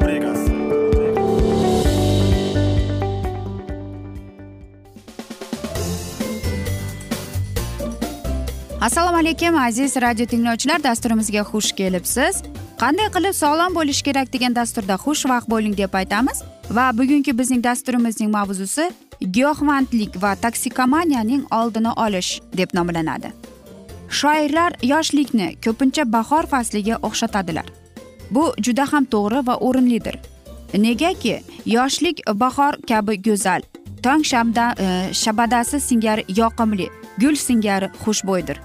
rubrikasi assalomu alaykum aziz radio tinglovchilar. Dasturimizga xush kelibsiz. Qanday qilib sog'lom bo'lish kerak degan dasturda xushvaqt bo'ling deb aytamiz. Va bugungi bizning dasturimizning mavzusi giyohvandlik va toksikomaniyaning oldini olish deb nomlanadi. Shoirlar yoshlikni ko'pincha bahor fasliga o'xshatadilar. Bu juda ham to'g'ri va o'rinlidir. Negaki yoshlik bahor kabi go'zal tong shamda e, shabadasi singari yoqimli gul singari xushbo'ydir.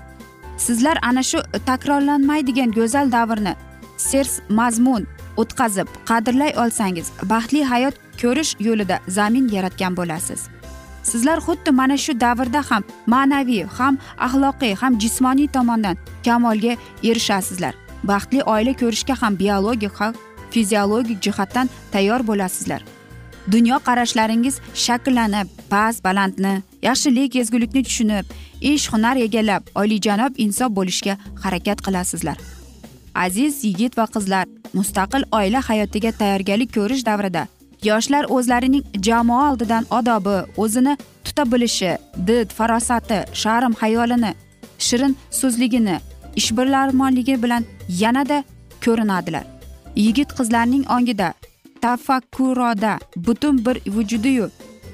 Sizlar ana shu takrorlanmaydigan go'zal davrni sers mazmun o'tkazib qadrlay olsangiz baxtli hayot ko'rish yo'lida zamin yaratgan bo'lasiz. Sizlar xuddi mana shu davrda ham ma'naviy ham axloqiy ham jismoniy tomondan kamolga erishasizlar. Baxtli oila ko'rishga ham biologik ham fiziologik jihatdan tayyor bo'lasizlar. Dunyo qarashlaringiz shakllanib past balandni yaxshilik ezgulikni tushunib ish hunar egallab oliyjanob inson bo'lishga harakat qilasizlar. Aziz yigit va qizlar mustaqil oila hayotiga tayyorgarlik ko'rish davrida yoshlar o'zlarining jamoa oldidan odobi o'zini tuta bilishi did farosati sharm hayolini shirin so'zligini ishbilarmonligi bilan yanada ko'rinadilar. Yigit qizlarning ongida tafakkuroda butun bir vujudiyu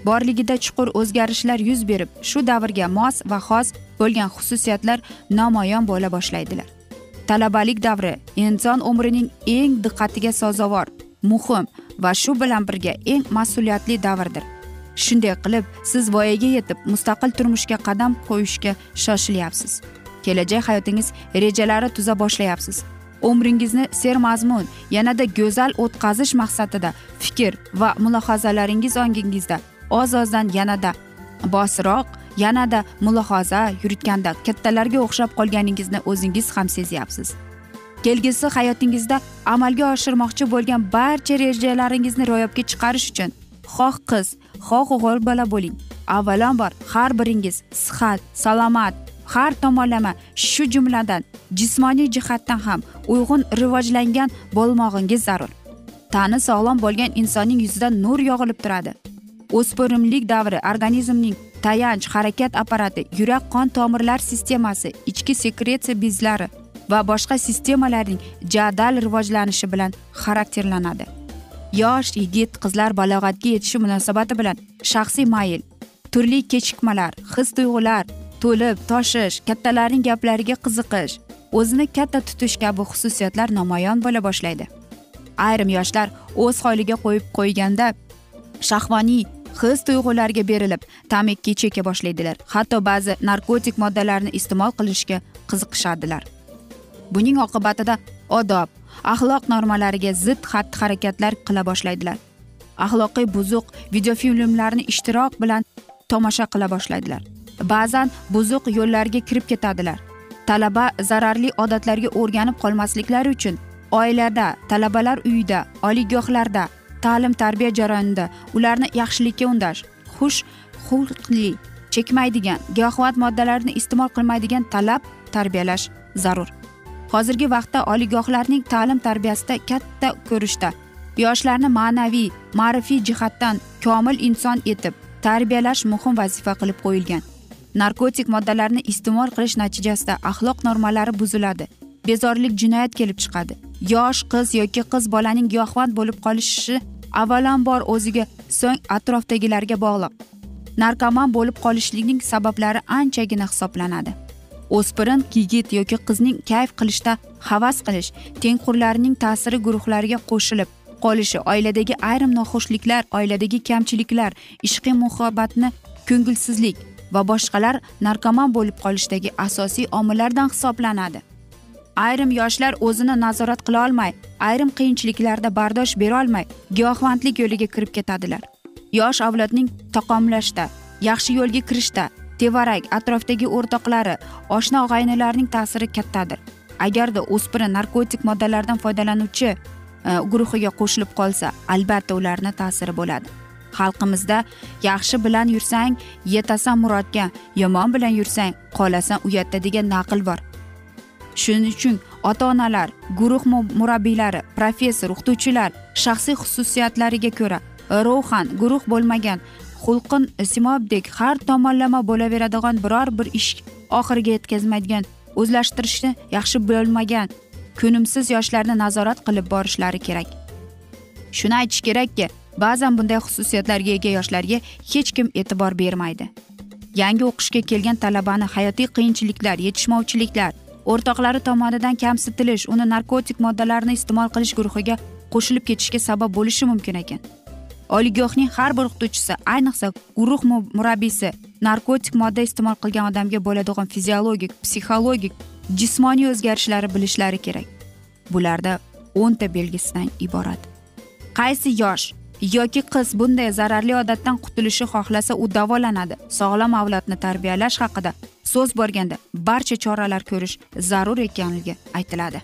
borligida chuqur o'zgarishlar yuz berib shu davrga mos va xos bo'lgan xususiyatlar namoyon bo'la boshlaydilar. Talabalik davri inson umrining eng diqqatiga sazovor muhim va shu bilan birga eng mas'uliyatli davrdir. Shunday qilib siz voyaga yetib mustaqil turmushga qadam qo'yishga shoshilyapsiz. Kelajak hayotingiz rejalari tuza boshlayapsiz. Umringizni sermazmun yanada go'zal o'tkazish maqsadida fikr va mulohazalaringiz ongingizda oz ozdan yanada bosiroq yanada mulohaza yuritganda kattalarga o'xshab qolganingizni o'zingiz ham sezyapsiz. Kelgusi hayotingizda amalga oshirmoqchi bo'lgan barcha rejalaringizni ro'yobga chiqarish uchun xoh qiz xoh o'g'il bola bo'ling. Avvalambor har biringiz sihat salomat har tomonlama shu jumladan jismoniy jihatdan ham uyg'un rivojlangan bo'lmog'ingiz zarur. Tani sog'lom bo'lgan insonning yuzidan nur yog'ilib turadi. O'spirimlik davri organizmning tayanch harakat apparati yurak qon tomirlar sistemasi ichki sekretsiya bezlari va boshqa sistemalarning jadal rivojlanishi bilan xarakterlanadi. Yosh yigit qizlar balog'atga yetishi munosabati bilan shaxsiy mayl turli kechikmalar his tuyg'ular to'lib toshish kattalarning gaplariga qiziqish o'zini katta tutish kabi xususiyatlar namoyon bo'la boshlaydi. Ayrim yoshlar o'z holiga qo'yib qo'yganda shahvoniy his tuyg'ularga berilib tamaki cheka boshlaydilar. Hatto ba'zi narkotik moddalarni iste'mol qilishga qiziqishadilar buning oqibatida odob axloq normalariga zid xatti harakatlar qila boshlaydilar. Axloqiy buzuq videofilmlarni ishtirok bilan tomosha qila boshlaydilar. Ba'zan buzuq yo'llarga kirib ketadilar. Talaba zararli odatlarga o'rganib qolmasliklari uchun oilada talabalar uyida oliygohlarda ta'lim tarbiya jarayonida ularni yaxshilikka undash xush xulqli chekmaydigan giyohvand moddalarni iste'mol qilmaydigan talab tarbiyalash zarur. Hozirgi vaqtda oliygohlarning ta'lim tarbiyasida katta ko'rishda yoshlarni ma'naviy ma'rifiy jihatdan komil inson etib tarbiyalash muhim vazifa qilib qo'yilgan. Narkotik moddalarni iste'mol qilish natijasida axloq normalari buziladi. Bezorilik jinoyat kelib chiqadi. Yosh qiz yoki qiz bolaning giyohvand bo'lib qolishi avvalambor o'ziga so'ng atrofdagilarga bog'liq. Narkoman bo'lib qolishlikning sabablari anchagina hisoblanadi. O'spirin yigit yoki qizning kayf qilishda havas qilish tengqurlarining ta'siri guruhlariga qo'shilib qolishi oiladagi ayrim noxushliklar oiladagi kamchiliklar ishqiy muhabbatni ko'ngilsizlik va boshqalar narkoman bo'lib qolishdagi asosiy omillardan hisoblanadi. Ayrim yoshlar o'zini nazorat qila olmay ayrim qiyinchiliklarda bardosh berolmay giyohvandlik yo'liga kirib ketadilar. Yosh avlodning taqomlashda yaxshi yo'lga kirishda tevarak atrofdagi o'rtoqlari oshna og'aynilarning ta'siri kattadir. Agarda o'spirin narkotik moddalardan foydalanuvchi e, guruhiga qo'shilib qolsa albatta ularni ta'siri bo'ladi. Xalqimizda yaxshi bilan yursang yetasan murodga yomon bilan yursang qolasan uyatda degan naql bor. Shuning uchun ota onalar guruh murabbiylari professor o'qituvchilar shaxsiy xususiyatlariga ko'ra ruhan guruh bo'lmagan xulqin simobdek har tomonlama bo'laveradigan biror bir ish oxiriga yetkazmaydigan o'zlashtirishni yaxshi bo'lmagan ko'nimsiz yoshlarni nazorat qilib borishlari kerak. Shuni aytish kerakki ba'zan bunday xususiyatlarga ega yoshlarga hech kim e'tibor bermaydi. Yangi o'qishga kelgan talabani hayotiy qiyinchiliklar yetishmovchiliklar o'rtoqlari tomonidan kamsitilish uni narkotik moddalarni iste'mol qilish guruhiga qo'shilib ketishga sabab bo'lishi mumkin ekan. Oliygohning har bir o'qituvchisi ayniqsa guruh murabbiysi narkotik modda iste'mol qilgan odamga bo'ladigan fiziologik psixologik jismoniy o'zgarishlarni bilishlari kerak. Bularda o'nta belgisidan iborat. Qaysi yosh yoki qiz bunday zararli odatdan qutulishi xohlasa u davolanadi. Sog'lom avlodni tarbiyalash haqida so'z borganda barcha choralar ko'rish zarur ekanligi aytiladi.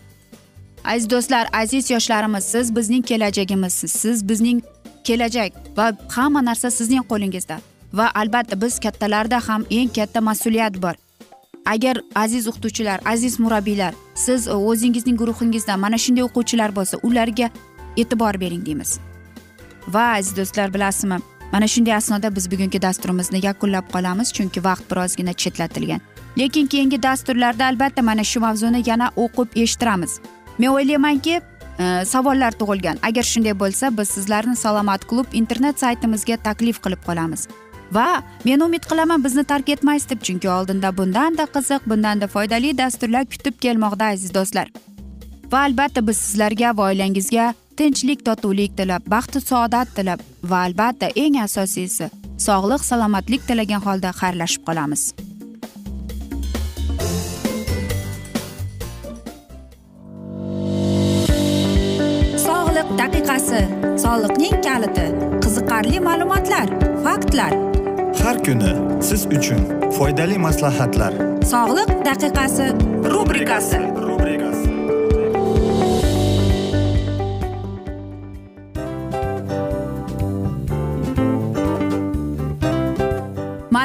Aziz do'stlar aziz yoshlarimiz siz bizning kelajagimizsiz siz bizning kelajak va hamma narsa sizning qo'lingizda. Va albatta biz kattalarda ham eng katta mas'uliyat bor. Agar aziz o'qituvchilar aziz murabbiylar siz o'zingizning guruhingizda mana shunday o'quvchilar bo'lsa ularga e'tibor bering deymiz. Va aziz do'stlar bilasizmi? Mana shunday asnoda biz bugungi dasturimizni yakunlab qolamiz chunki vaqt birozgina chetlatilgan. Lekin keyingi dasturlarda albatta mana shu mavzuni yana o'qib eshittiramiz. Men o'ylaymanki e, savollar tug'ilgan. Agar shunday bo'lsa biz sizlarni salomat klub internet saytimizga taklif qilib qolamiz. Va men umid qilaman bizni tark etmaysiz deb chunki oldinda bundanda qiziq bundanda foydali dasturlar kutib kelmoqda aziz do'stlar. Va albatta biz sizlarga va oilangizga tinchlik totuvlik tilab baxtu saodat tilab va albatta eng asosiysi sog'lik salomatlik tilagan holda xayrlashib qolamiz. Sog'liq daqiqasi soliqning kaliti qiziqarli ma'lumotlar faktlar. Har kuni siz uchun foydali maslahatlar. Sog'liq daqiqasi rubrikasi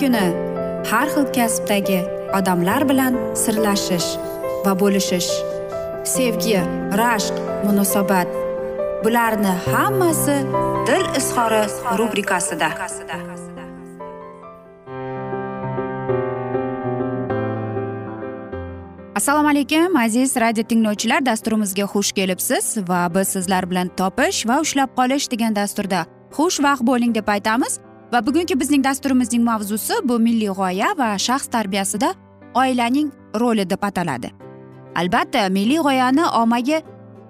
Kuni har xil kasbdagi odamlar bilan sirlashish va bo'lishish sevgi rashq munosabat bularni hammasi dil izhori rubrikasida. Assalomu alaykum aziz radio tinglovchilar dasturimizga xush kelibsiz va biz sizlar bilan topish va ushlab qolish degan dasturda xushvaqt bo'ling deb aytamiz. Va bugungi bizning dasturimizning mavzusi bu milliy g'oya va shaxs tarbiyasida oilaning roli deb ataladi. Albatta milliy g'oyani ommaga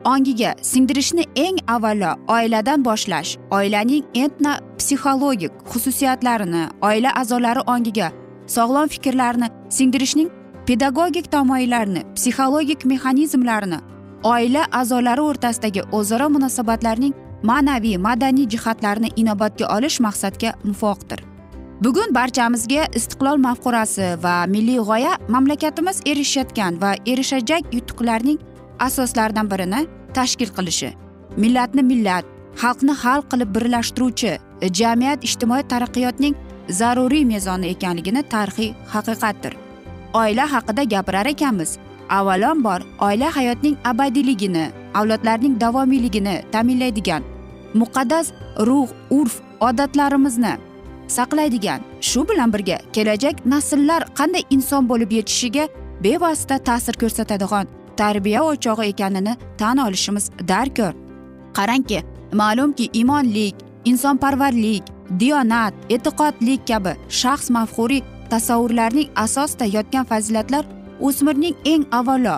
ongiga singdirishni eng avvalo oiladan boshlash oilaning etno psixologik xususiyatlarini oila a'zolari ongiga sog'lom fikrlarni singdirishning pedagogik tamoyillarini psixologik mexanizmlarini oila a'zolari o'rtasidagi o'zaro munosabatlarning ma'naviy madaniy jihatlarni inobatga olish maqsadga muvofiqdir. Bugun barchamizga istiqlol mafqurasi va milliy g'oya mamlakatimiz erishayotgan va erishajak yutuqlarning asoslaridan birini tashkil qilishi millatni millat xalqni xalq qilib birlashtiruvchi jamiyat ijtimoiy taraqqiyotning zaruriy mezoni ekanligini tarixiy haqiqatdir. Oila haqida gapirar ekanmiz avvalambor oila hayotning abadiyligini avlodlarning davomiyligini ta'minlaydigan muqaddas ruh urf odatlarimizni saqlaydigan shu bilan birga kelajak nasllar qanday inson bo'lib yetishishiga bevosita ta'sir ko'rsatadigan tarbiya o'chog'i ekanini tan olishimiz darkor. Qarangki ma'lumki imonlik insonparvarlik diyonat e'tiqodlik kabi shaxs mafhuriy tasavvurlarning asosida yotgan fazilatlar o'smirning eng avvalo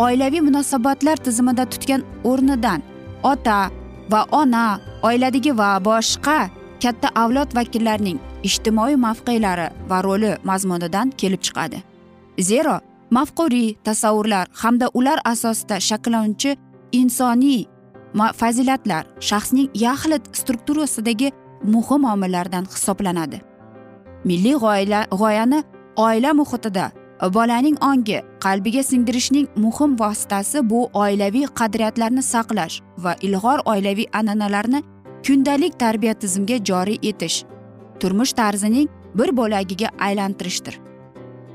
oilaviy munosabatlar tizimida tutgan o'rnidan ota va ona oiladagi va boshqa katta avlod vakillarining ijtimoiy mavqelari va roli mazmunidan kelib chiqadi. Zero mafquriy tasavvurlar hamda ular asosida shakllanuvchi insoniy fazilatlar shaxsning yaxlit strukturasidagi muhim omillardan hisoblanadi. Milliy g'oya g'oyani oila muhitida bolaning ongi qalbiga singdirishning muhim vositasi bu oilaviy qadriyatlarni saqlash va ilg'or oilaviy an'analarni kundalik tarbiya tizimiga joriy etish turmush tarzining bir bo'lagiga aylantirishdir.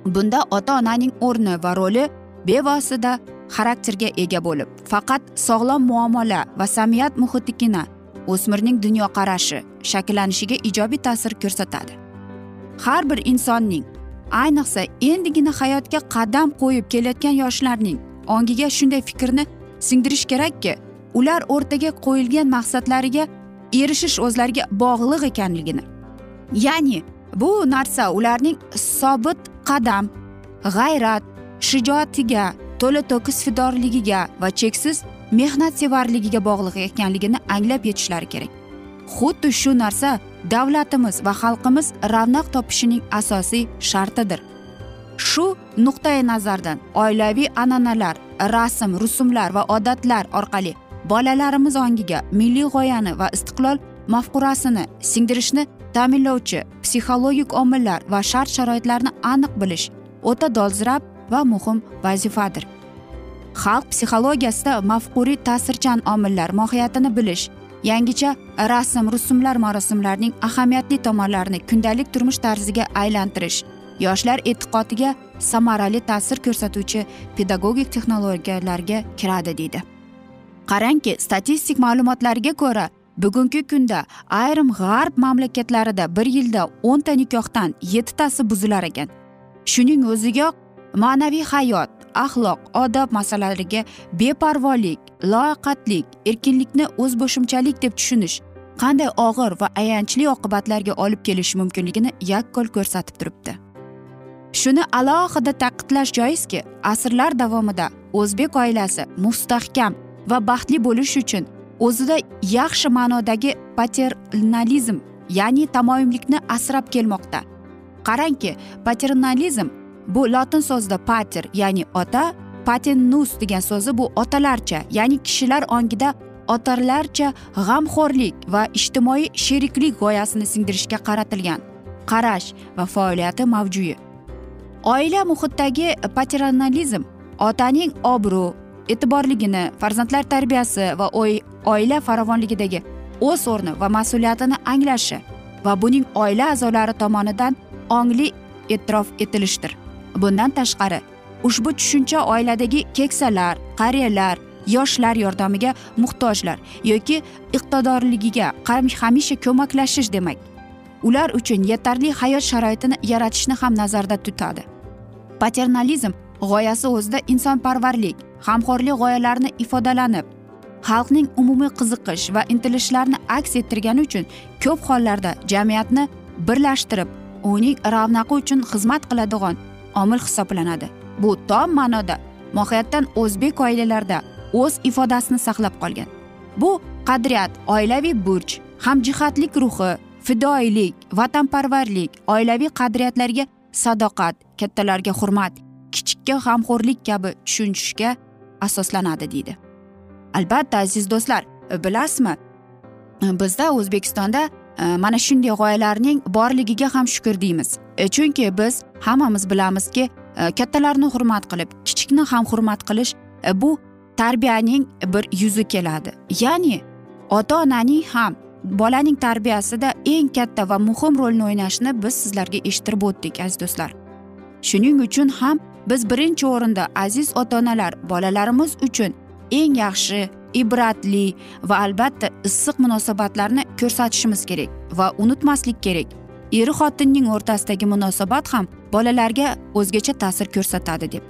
Bunda ota onaning o'rni va roli bevosita xarakterga ega bo'lib faqat sog'lom muomala va samiyat muhitigina o'smirning dunyoqarashi shakllanishiga ijobiy ta'sir ko'rsatadi. Har bir insonning ayniqsa endigina hayotga qadam qo'yib kelayotgan yoshlarning ongiga shunday fikrni singdirish kerakki ular o'rtaga qo'yilgan maqsadlariga erishish o'zlariga bog'liq ekanligini. Ya'ni bu narsa ularning sobit qadam g'ayrat shijoatiga to'la to'kis fidorligiga va cheksiz mehnatsevarligiga bog'liq ekanligini anglab yetishlari kerak. Xuddi shu narsa davlatimiz va xalqimiz ravnaq topishining asosiy shartidir. Shu nuqtai nazardan oilaviy an'analar rasm rusumlar va odatlar orqali bolalarimiz ongiga milliy g'oyani va istiqlol mafqurasini singdirishni ta'minlovchi psixologik omillar va shart sharoitlarni aniq bilish o'ta dolzarb va muhim vazifadir. Xalq psixologiyasida mafquriy ta'sirchan omillar mohiyatini bilish yangicha rasm rusumlar marosimlarning ahamiyatli tomonlarini kundalik turmush tarziga aylantirish yoshlar e'tiqodiga samarali ta'sir ko'rsatuvchi pedagogik texnologiyalarga kiradi deydi. Qarangki statistik ma'lumotlarga ko'ra bugungi kunda ayrim g'arb mamlakatlarida bir yilda o'nta nikohdan yettitasi buzilar ekan. Shuning o'ziyoq ma'naviy hayot axloq odob masalalariga beparvolik loqatlik erkinlikni o'zbo'shimchalik deb tushunish qanday og'ir va ayanchli oqibatlarga olib kelishi mumkinligini yakkol ko'rsatib turibdi. Shuni alohida ta'kidlash joizki asrlar davomida o'zbek oilasi mustahkam va baxtli bo'lish uchun o'zida yaxshi ma'nodagi paternalizm ya'ni tamoyillikni asrab kelmoqda. Qarangki paternalizm bu lotin so'zida pater ya'ni ota paternus degan so'zi bu otalarcha ya'ni kishilar ongida otalarcha g'amxo'rlik va ijtimoiy sheriklik g'oyasini singdirishga qaratilgan qarash va faoliyati mavjui. Oila muhitdagi paternalizm otaning obro' e'tiborligini farzandlar tarbiyasi va oila farovonligidagi o'z o'rni va mas'uliyatini anglashi va buning oila a'zolari tomonidan ongli e'tirof etilishdir. Bundan tashqari ushbu tushuncha oiladagi keksalar qariyalar yoshlar yordamiga muhtojlar yoki iqtidorligiga hamisha ko'maklashish demak. Ular uchun yetarli hayot sharoitini yaratishni ham nazarda tutadi. Paternalizm g'oyasi o'zida insonparvarlik g'amxo'rlik g'oyalarini ifodalanib xalqning umumiy qiziqish va intilishlarini aks ettirgani uchun ko'p hollarda jamiyatni birlashtirib uning ravnaqi uchun xizmat qiladigan omil hisoblanadi. Bu tom ma'noda mohiyatdan o'zbek oilalarida o'z ifodasini saqlab qolgan. Bu qadriyat oilaviy burch hamjihatlik ruhi fidoyilik vatanparvarlik oilaviy qadriyatlarga sadoqat kattalarga hurmat kichikka g'amxo'rlik kabi tushunishga asoslanadi deydi. Albatta aziz do'stlar bilasizmi? Bizda o'zbekistonda e, mana shunday g'oyalarning borligiga ham shukur deymiz. E, chunki biz hammamiz bilamizki Э, kattalarni hurmat qilib kichikni ham hurmat qilish e, bu tarbiyaning bir yuzi keladi. Ya'ni ota onaning ham bolaning tarbiyasida eng katta va muhim rolni o'ynashini biz sizlarga eshittirib o'tdik aziz do'stlar. Shuning uchun ham biz birinchi o'rinda aziz ota onalar bolalarimiz uchun eng yaxshi ibratli va albatta issiq munosabatlarni ko'rsatishimiz kerak va unutmaslik kerak. Er xotinning o'rtasidagi munosabat ham bolalarga o'zgacha ta'sir ko'rsatadi deb.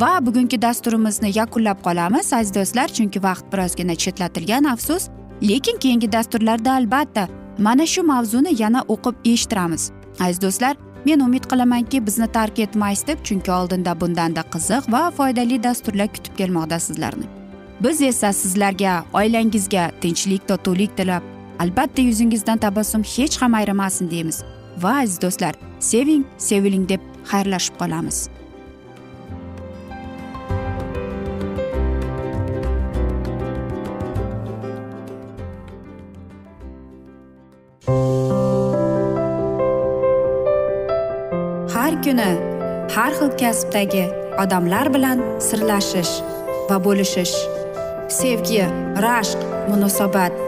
Va bugungi dasturimizni yakunlab qolamiz aziz do'stlar chunki vaqt birozgina chetlatilgan afsus. Lekin keyingi dasturlarda albatta mana shu mavzuni yana o'qib eshittiramiz. Aziz do'stlar men umid qilamanki bizni tark etmaysiz deb chunki oldinda bundanda qiziq va foydali dasturlar kutib kelmoqda sizlarni. Biz esa sizlarga oilangizga tinchlik totuvlik tilab albatta yuzingizdan tabassum hech ham ayrimasin deymiz. Va aziz do'stlar seving seviling deb xayrlashib qolamiz. Har kuni har xil kasbdagi odamlar bilan sirlashish va bo'lishish sevgi rashq munosabat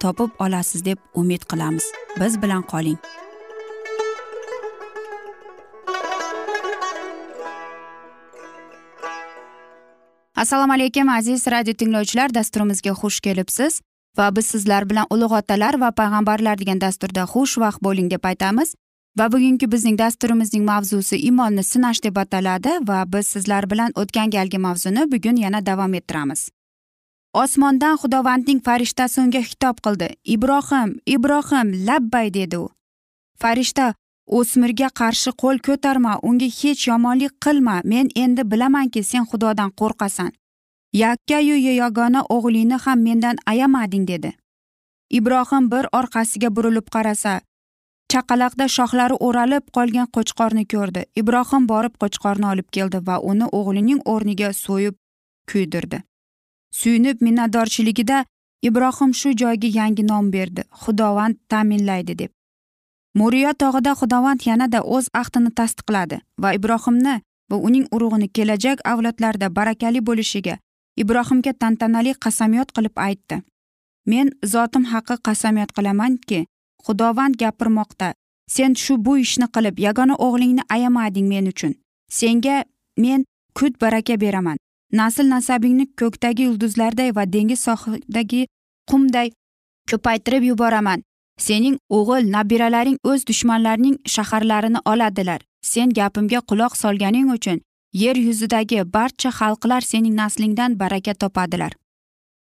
topib olasiz deb umid qilamiz. Biz bilan qoling. Assalomu alaykum aziz radio tinglovchilar. Dasturimizga xush kelibsiz va biz sizlar bilan ulug' otalar va payg'ambarlar degan dasturda xushvaqt bo'ling deb aytamiz. Va bugungi bizning dasturimizning mavzusi iymonni sinash deb ataladi va biz sizlar bilan o'tgan galgi mavzuni bugun yana davom ettiramiz. Osmondan xudovandning farishtasi unga xitob qildi. Ibrohim ibrohim labbay dedi u. Farishta o'smirga qarshi qo'l ko'tarma unga hech yomonlik qilma. Men endi bilamanki sen xudodan qo'rqasan. Yakkayu yagona o'g'lingni ham mendan ayamading dedi. Ibrohim bir orqasiga burilib qarasa chaqaloqda shoxlari o'ralib qolgan qo'chqorni ko'rdi. Ibrohim borib qo'chqorni olib keldi va uni o'g'lining o'rniga so'yib kuydirdi. Suyunib minnatdorchiligida ibrohim shu joyga yangi nom berdi. Xudovand ta'minlaydi deb. Muriyo tog'ida xudovand yanada o'z ahdini tasdiqladi va ibrohimni va uning urug'ini kelajak avlodlarda barakali bo'lishiga ibrohimga tantanali qasamyod qilib aytdi. Men zotim haqqi qasamyod qilamanki xudovand gapirmoqda. Sen shu bu ishni qilib yagona o'g'lingni ayamading men uchun. Senga men kut baraka beraman. Nasl nasabingni ko'kdagi yulduzlarday va dengiz sohidagi qumday ko'paytirib yuboraman. Sening o'g'il nabiralaring o'z dushmanlarining shaharlarini oladilar. Sen gapimga quloq solganing uchun yer yuzidagi barcha xalqlar sening naslingdan baraka topadilar.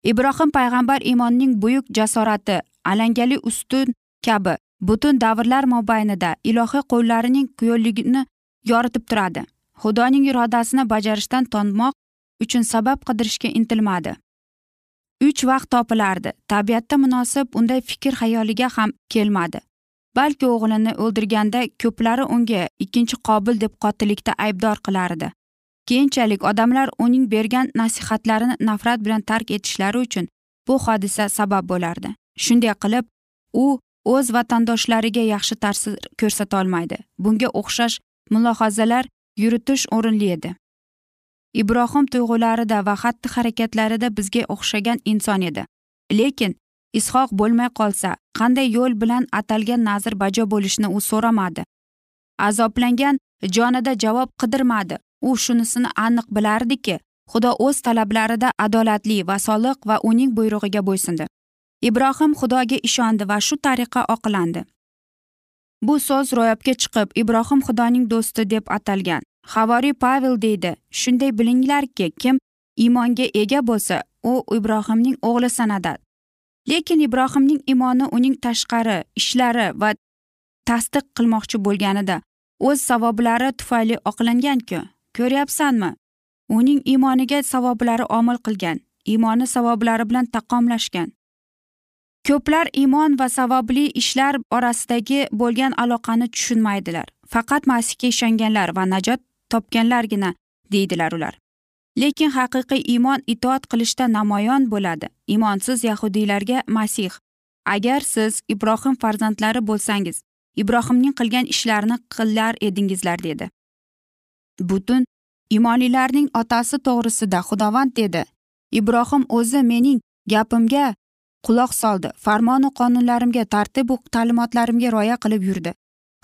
Ibrohim payg'ambar iymonning buyuk jasorati alangali ustun kabi butun davrlar mobaynida ilohiy qo'llarining yo'lligini yoritib turadi. Xudoning irodasini bajarishdan tonmoq uchun sabab qidirishga intilmadi. Uch vaqt topilardi. Tabiatda munosib unday fikr xayoliga ham kelmadi. Balki o'g'lini o'ldirganda ko'plari unga ikkinchi qobil deb qotillikda aybdor qilardi. Keyinchalik odamlar uning bergan nasihatlarini nafrat bilan tark etishlari uchun bu hodisa sabab bo'lardi. Shunday qilib u o'z vatandoshlariga yaxshi ta'sir ko'rsatolmaydi bunga o'xshash mulohazalar yuritish o'rinli edi. Ibrohim tuyg'ularida va xatti harakatlarida bizga o'xshagan inson edi. Lekin ishoq bo'lmay qolsa qanday yo'l bilan atalgan nazr bajo bo'lishini u so'ramadi. Azoblangan jonida javob qidirmadi. U shunisini aniq bilardiki xudo o'z talablarida adolatli va soliq va uning buyrug'iga bo'ysundi. Ibrohim xudoga ishondi va shu tariqa oqlandi. Bu so'z ro'yobga chiqib ibrohim xudoning do'sti deb atalgan. Havoriy pavel deydi shunday bilinglarki kim iymonga ega bo'lsa u ibrohimning o'g'li sanadi. Lekin ibrohimning iymoni uning tashqari ishlari va tasdiq qilmoqchi bo'lganida o'z savoblari tufayli oqlanganku. Ko'ryapsanmi? Uning iymoniga savoblari omil qilgan iymoni savoblari bilan taqqomlashgan ko'plar iymon va savobli ishlar orasidagi bo'lgan aloqani tushunmaydilar. Faqat masihga ishonganlar va najot topganlargina deydilar ular. Lekin haqiqiy iymon itoat qilishda namoyon bo'ladi. Iymonsiz yahudiylarga masih agar siz ibrohim farzandlari bo'lsangiz ibrohimning qilgan ishlarini qilar edingizlar dedi. Butun imonlilarning otasi to'g'risida xudovand dedi. Ibrohim o'zi mening gapimga quloq soldi farmonu qonunlarimga tartibu ta'limotlarimga rioya qilib yurdi.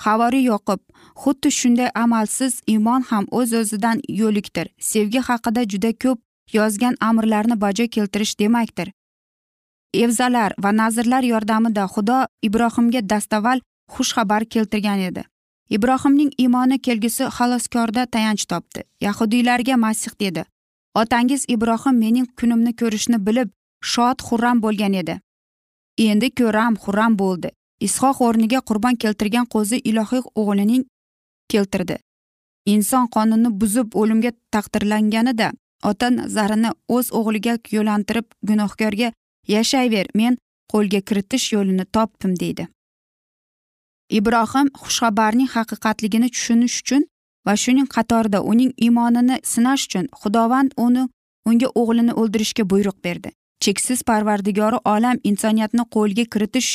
Havoriy yoqub xuddi shunday amalsiz iymon ham o'z o'zidan yo'likdir. Sevgi haqida juda ko'p yozgan amrlarni bajo keltirish demakdir. Evzalar va nazrlar yordamida xudo ibrohimga dastavval xushxabar keltirgan edi. Ibrohimning iymoni kelgusi xaloskorda tayanch topdi. Yahudiylarga masih dedi otangiz ibrohim mening kunimni ko'rishni bilib shod xurram bo'lgan edi. Endi ko'ram xurram bo'ldi. Ishoq o'rniga qurbon keltirgan qo'zi ilohiy o'g'lining keltirdi. Inson qonunni buzib o'limga taqdirlanganida ota nazarini o'z o'g'liga yo'lantirib gunohkorga yashayver men qo'lga kiritish yo'lini topdim deydi. Ibrohim xushxabarning haqiqatligini tushunish uchun va shuning qatorida uning iymonini sinash uchun xudovand uni unga o'g'lini o'ldirishga buyruq berdi. Cheksiz parvardigori olam insoniyatni qo'lga kiritish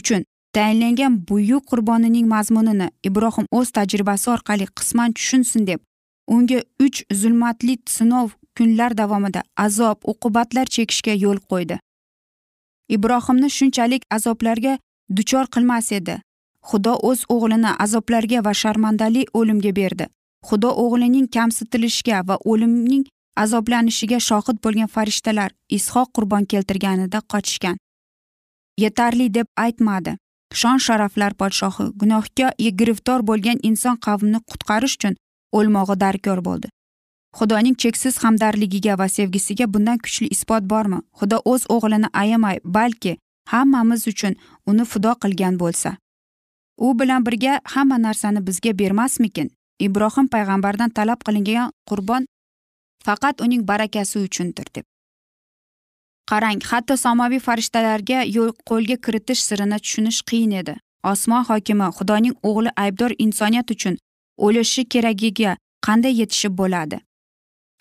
uchun tayinlangan buyuk qurbonining mazmunini ibrohim o'z tajribasi orqali qisman tushunsin deb unga uch zulmatli sinov kunlar davomida azob uqubatlar chekishga yo'l qo'ydi. Ibrohimni shunchalik azoblarga duchor qilmas edi. Xudo o'z o'g'lini azoblarga va sharmandali o'limga berdi. Xudo o'g'lining kamsitilishiga va o'limning azoblanishiga shohid bo'lgan farishtalar ishoq qurbon keltirganida qochishgan. Yetarli deb aytmadi. Shon sharaflar podshohi gunohga giriftor bo'lgan inson qavmni qutqarish uchun o'lmog'i darkor bo'ldi. Xudoning cheksiz hamdardligiga va sevgisiga bundan kuchli isbot bormi? Xudo o'z o'g'lini ayamay balki hammamiz uchun uni fido qilgan bo'lsa. U bilan birga hamma narsani bizga bermasmikin? Ibrohim payg'ambardan talab qilingan qurbon faqat uning barakasi uchundir deb qarang hatto samoviy farishtalarga yo'l qo'lga kiritish sirini tushunish qiyin edi. Osmon hokimi xudoning o'g'li aybdor insoniyat uchun o'lishi keragiga qanday yetishib bo'ladi?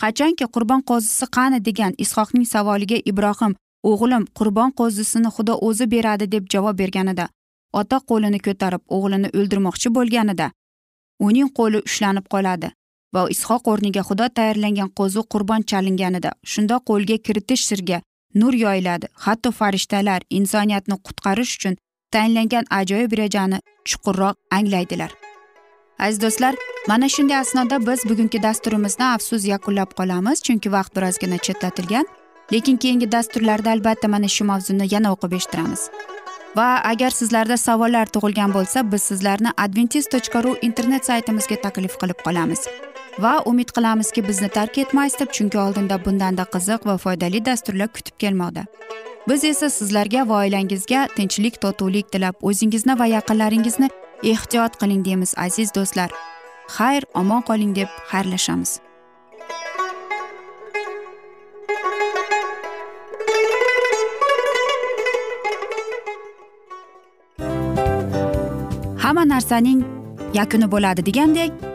Qachonki qurbon qo'zisi qani degan ishoqning savoliga ibrohim o'g'lim qurbon qo'zisini xudo o'zi beradi deb javob berganida ota qo'lini ko'tarib o'g'lini o'ldirmoqchi bo'lganida uning qo'li ushlanib qoladi va ishoq o'rniga xudo tayyorlangan qo'zi qurbon chalinganida shunda qo'lga kiritish sirga nur yoyiladi. Hatto farishtalar insoniyatni qutqarish uchun tayinlangan ajoyib rejani chuqurroq anglaydilar. Aziz do'stlar mana shunday asnoda biz bugungi dasturimizni afsus yakunlab qolamiz chunki vaqt birozgina chetlatilgan lekin keyingi dasturlarda albatta mana shu mavzuni yana o'qib eshittiramiz. Va agar sizlarda savollar tug'ilgan bo'lsa biz sizlarni adventis tochka ru internet saytimizga taklif qilib qolamiz. Va umid qilamizki bizni tark etmaysiz deb chunki oldinda bundanda qiziq va foydali dasturlar kutib kelmoqda. Biz esa sizlarga va oilangizga tinchlik totuvlik tilab o'zingizni va yaqinlaringizni ehtiyot qiling deymiz aziz do'stlar. Xayr omon qoling deb xayrlashamiz. Hamma narsaning yakuni bo'ladi degandek